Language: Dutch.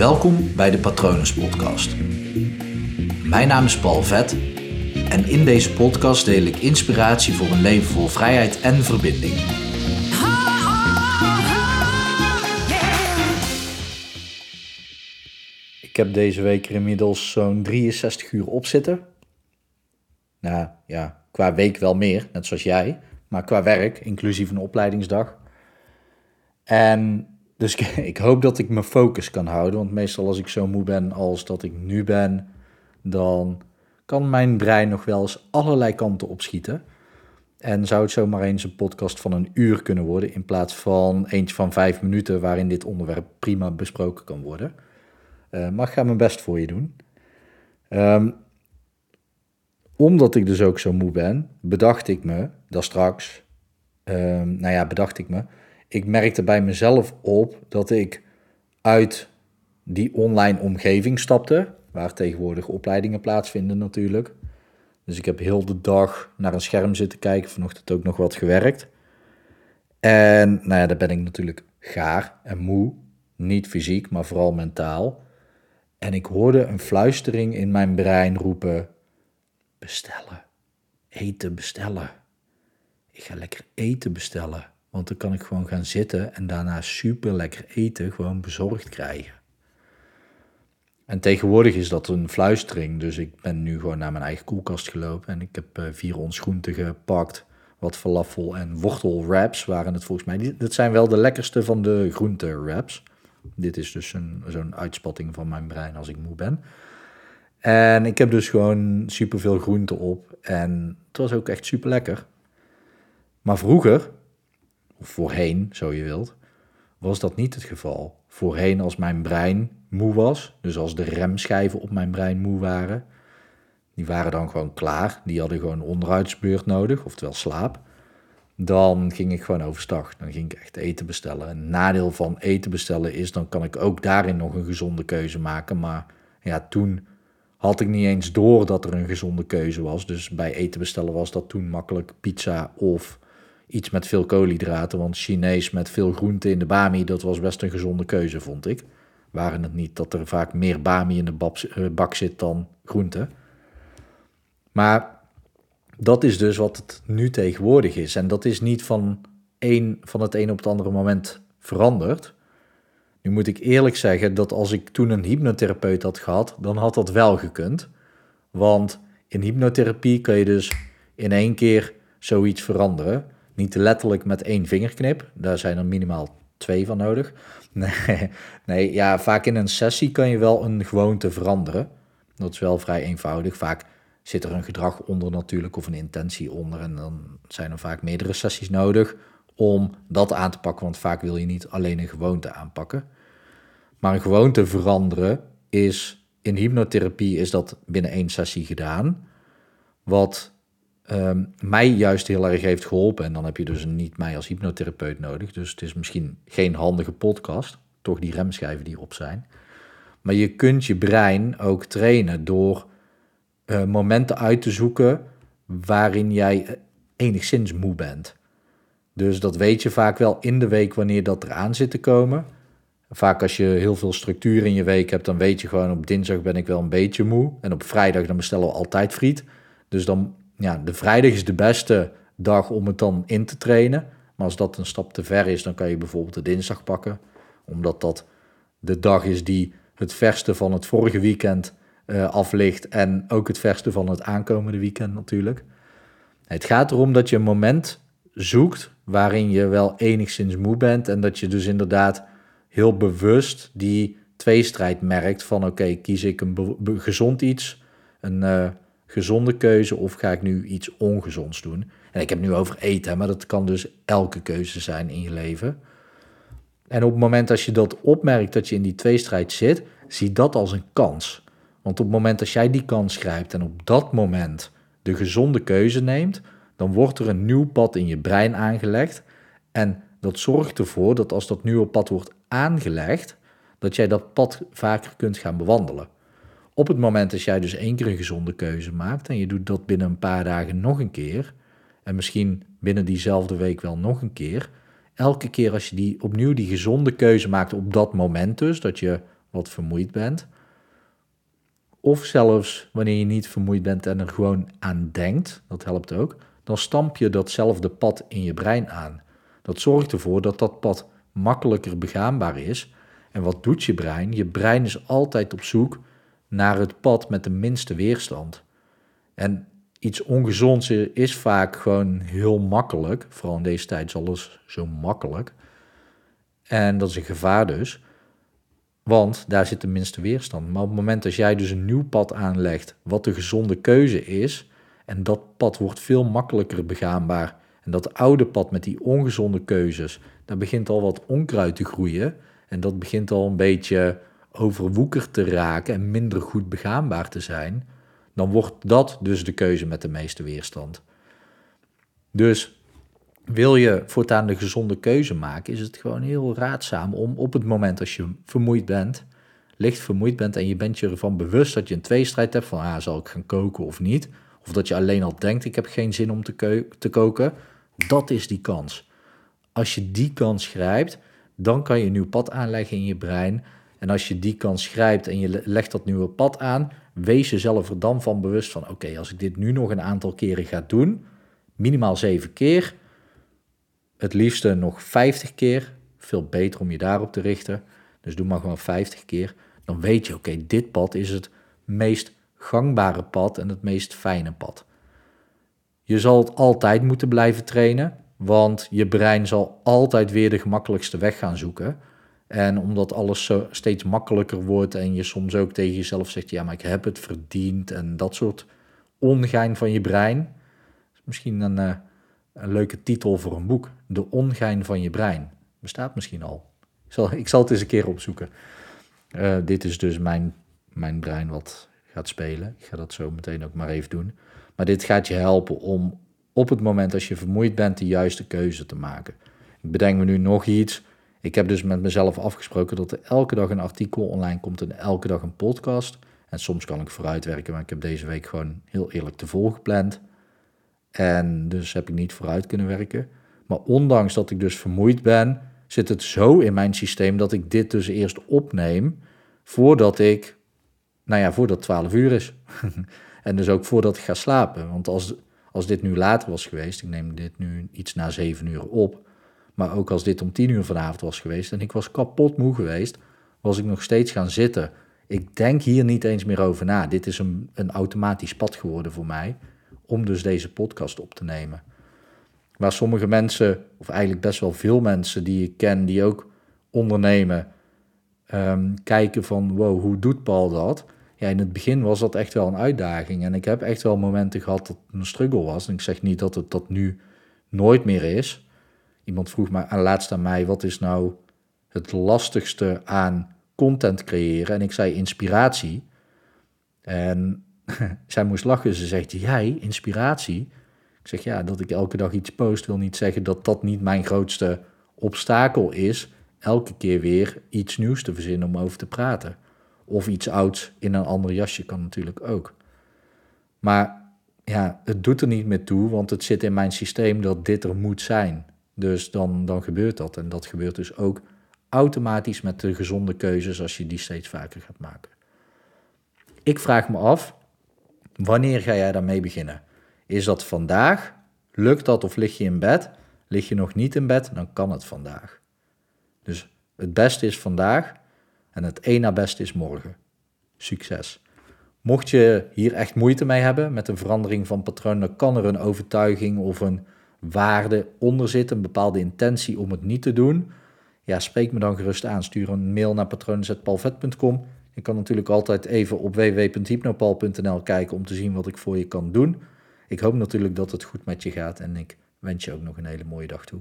Welkom bij de Patronus Podcast. Mijn naam is Paul Vet en in deze podcast deel ik inspiratie voor een leven vol vrijheid en verbinding. Ik heb deze week er inmiddels zo'n 63 uur op zitten. Nou ja, qua week wel meer, net zoals jij, maar qua werk, inclusief een opleidingsdag. En dus ik, hoop dat ik mijn focus kan houden. Want meestal als ik zo moe ben als dat ik nu ben, dan kan mijn brein nog wel eens allerlei kanten opschieten. En zou het zomaar eens een podcast van een uur kunnen worden, in plaats van eentje van vijf minuten waarin dit onderwerp prima besproken kan worden. Uh, maar ik ga mijn best voor je doen. Um, omdat ik dus ook zo moe ben, bedacht ik me, dat straks, um, nou ja, bedacht ik me, ik merkte bij mezelf op dat ik uit die online omgeving stapte, waar tegenwoordig opleidingen plaatsvinden natuurlijk. Dus ik heb heel de dag naar een scherm zitten kijken, vanochtend ook nog wat gewerkt. En nou ja, daar ben ik natuurlijk gaar en moe, niet fysiek, maar vooral mentaal. En ik hoorde een fluistering in mijn brein roepen: bestellen, eten bestellen. Ik ga lekker eten bestellen. Want dan kan ik gewoon gaan zitten en daarna super lekker eten gewoon bezorgd krijgen. En tegenwoordig is dat een fluistering, dus ik ben nu gewoon naar mijn eigen koelkast gelopen en ik heb uh, vier ons groenten gepakt, wat falafel en wortelwraps waren het volgens mij. Dat zijn wel de lekkerste van de groentewraps. Dit is dus zo'n uitspatting van mijn brein als ik moe ben. En ik heb dus gewoon superveel groenten op en het was ook echt super lekker. Maar vroeger of voorheen, zo je wilt, was dat niet het geval. Voorheen als mijn brein moe was, dus als de remschijven op mijn brein moe waren, die waren dan gewoon klaar. Die hadden gewoon onderuitsbeurt nodig, oftewel slaap. Dan ging ik gewoon overstag. Dan ging ik echt eten bestellen. En het nadeel van eten bestellen is, dan kan ik ook daarin nog een gezonde keuze maken. Maar ja, toen had ik niet eens door dat er een gezonde keuze was. Dus bij eten bestellen was dat toen makkelijk pizza of iets met veel koolhydraten. Want Chinees met veel groente in de bami, dat was best een gezonde keuze, vond ik. Waren het niet dat er vaak meer bami in de eh, bak zit dan groente. Maar dat is dus wat het nu tegenwoordig is. En dat is niet van, van het een op het andere moment veranderd. Nu moet ik eerlijk zeggen dat als ik toen een hypnotherapeut had gehad, dan had dat wel gekund. Want in hypnotherapie kan je dus in één keer zoiets veranderen. Niet letterlijk met één vingerknip, daar zijn er minimaal twee van nodig. Nee, nee, ja, vaak in een sessie kan je wel een gewoonte veranderen. Dat is wel vrij eenvoudig. Vaak zit er een gedrag onder natuurlijk of een intentie onder. En dan zijn er vaak meerdere sessies nodig om dat aan te pakken. Want vaak wil je niet alleen een gewoonte aanpakken. Maar een gewoonte veranderen is in hypnotherapie is dat binnen één sessie gedaan. Wat um, mij juist heel erg heeft geholpen. En dan heb je dus niet mij als hypnotherapeut nodig. Dus het is misschien geen handige podcast. Toch die remschijven die erop zijn. Maar je kunt je brein ook trainen door uh, momenten uit te zoeken waarin jij enigszins moe bent. Dus dat weet je vaak wel in de week wanneer dat eraan zit te komen. Vaak als je heel veel structuur in je week hebt, dan weet je gewoon op dinsdag ben ik wel een beetje moe. En op vrijdag dan bestellen we altijd friet. Dus dan ja, de vrijdag is de beste dag om het dan in te trainen. Maar als dat een stap te ver is, dan kan je bijvoorbeeld de dinsdag pakken. Omdat dat de dag is die het verste van het vorige weekend uh. En ook het verste van het aankomende weekend natuurlijk. Het gaat erom dat je een moment zoekt waarin je wel enigszins moe bent. En dat je dus inderdaad heel bewust die tweestrijd merkt van oké, kies ik een gezond iets, een, uh, gezonde keuze of ga ik nu iets ongezonds doen? En ik heb nu over eten, maar dat kan dus elke keuze zijn in je leven. En op het moment als je dat opmerkt dat je in die tweestrijd zit, zie dat als een kans. Want op het moment dat jij die kans grijpt en op dat moment de gezonde keuze neemt, dan wordt er een nieuw pad in je brein aangelegd. En dat zorgt ervoor dat als dat nieuwe pad wordt aangelegd, dat jij dat pad vaker kunt gaan bewandelen. Op het moment dat jij dus één keer een gezonde keuze maakt en je doet dat binnen een paar dagen nog een keer, en misschien binnen diezelfde week wel nog een keer, elke keer als je die, opnieuw die gezonde keuze maakt op dat moment dus, dat je wat vermoeid bent. Of zelfs wanneer je niet vermoeid bent en er gewoon aan denkt, dat helpt ook, dan stamp je datzelfde pad in je brein aan. Dat zorgt ervoor dat dat pad makkelijker begaanbaar is. En wat doet je brein? Je brein is altijd op zoek naar het pad met de minste weerstand. En iets ongezonds is vaak gewoon heel makkelijk. Vooral in deze tijd is alles zo makkelijk. En dat is een gevaar dus. Want daar zit de minste weerstand. Maar op het moment dat jij dus een nieuw pad aanlegt, wat de gezonde keuze is, en dat pad wordt veel makkelijker begaanbaar. En dat oude pad met die ongezonde keuzes, daar begint al wat onkruid te groeien. En dat begint al een beetje overwoekerd te raken en minder goed begaanbaar te zijn. Dan wordt dat dus de keuze met de meeste weerstand. Dus wil je voortaan de gezonde keuze maken, is het gewoon heel raadzaam om op het moment als je vermoeid bent, licht vermoeid bent en je bent je ervan bewust dat je een tweestrijd hebt van ah, zal ik gaan koken of niet, of dat je alleen al denkt ik heb geen zin om te, te koken, dat is die kans. Als je die kans grijpt, dan kan je een nieuw pad aanleggen in je brein. En als je die kans grijpt en je legt dat nieuwe pad aan, wees jezelf er dan van bewust van: oké, als ik dit nu nog een aantal keren ga doen, minimaal zeven keer, het liefste nog 50 keer. Veel beter om je daarop te richten. Dus doe maar gewoon 50 keer. Dan weet je, oké, dit pad is het meest gangbare pad en het meest fijne pad. Je zal het altijd moeten blijven trainen, want je brein zal altijd weer de gemakkelijkste weg gaan zoeken. En omdat alles steeds makkelijker wordt en je soms ook tegen jezelf zegt, ja, maar ik heb het verdiend en dat soort ongein van je brein. Misschien een, uh, een leuke titel voor een boek. De ongein van je brein. Bestaat misschien al. Ik zal, ik zal het eens een keer opzoeken. Uh, dit is dus mijn, mijn brein wat gaat spelen. Ik ga dat zo meteen ook maar even doen. Maar dit gaat je helpen om op het moment als je vermoeid bent de juiste keuze te maken. Ik bedenk me nu nog iets. Ik heb dus met mezelf afgesproken dat er elke dag een artikel online komt en elke dag een podcast. En soms kan ik vooruitwerken, maar ik heb deze week gewoon heel eerlijk te vol gepland. En dus heb ik niet vooruit kunnen werken. Maar ondanks dat ik dus vermoeid ben, zit het zo in mijn systeem dat ik dit dus eerst opneem voordat ik, nou ja, voordat 12 uur is. en dus ook voordat ik ga slapen. Want als, als dit nu later was geweest, ik neem dit nu iets na 7 uur op, maar ook als dit om 10 uur vanavond was geweest en ik was kapot moe geweest, was ik nog steeds gaan zitten. Ik denk hier niet eens meer over na. Dit is een, een automatisch pad geworden voor mij om dus deze podcast op te nemen. Waar sommige mensen, of eigenlijk best wel veel mensen die ik ken, die ook ondernemen, um, kijken van wow, hoe doet Paul dat? Ja, in het begin was dat echt wel een uitdaging. En ik heb echt wel momenten gehad dat het een struggle was. En ik zeg niet dat het dat nu nooit meer is. Iemand vroeg me aan laatst aan mij, wat is nou het lastigste aan content creëren? En ik zei inspiratie. En zij moest lachen. Ze zegt, jij, inspiratie? Ik zeg, ja, dat ik elke dag iets post wil niet zeggen dat dat niet mijn grootste obstakel is. Elke keer weer iets nieuws te verzinnen om over te praten. Of iets ouds in een ander jasje kan natuurlijk ook. Maar ja, het doet er niet meer toe, want het zit in mijn systeem dat dit er moet zijn. Dus dan, dan gebeurt dat. En dat gebeurt dus ook automatisch met de gezonde keuzes als je die steeds vaker gaat maken. Ik vraag me af, Wanneer ga jij daarmee beginnen? Is dat vandaag? Lukt dat of lig je in bed? Lig je nog niet in bed? Dan kan het vandaag. Dus het beste is vandaag en het één na beste is morgen. Succes. Mocht je hier echt moeite mee hebben met een verandering van patroon, dan kan er een overtuiging of een waarde onder zitten, een bepaalde intentie om het niet te doen. Ja, spreek me dan gerust aan. Stuur een mail naar patroonzetpalvet.com je kan natuurlijk altijd even op www.hypnopal.nl kijken om te zien wat ik voor je kan doen. Ik hoop natuurlijk dat het goed met je gaat en ik wens je ook nog een hele mooie dag toe.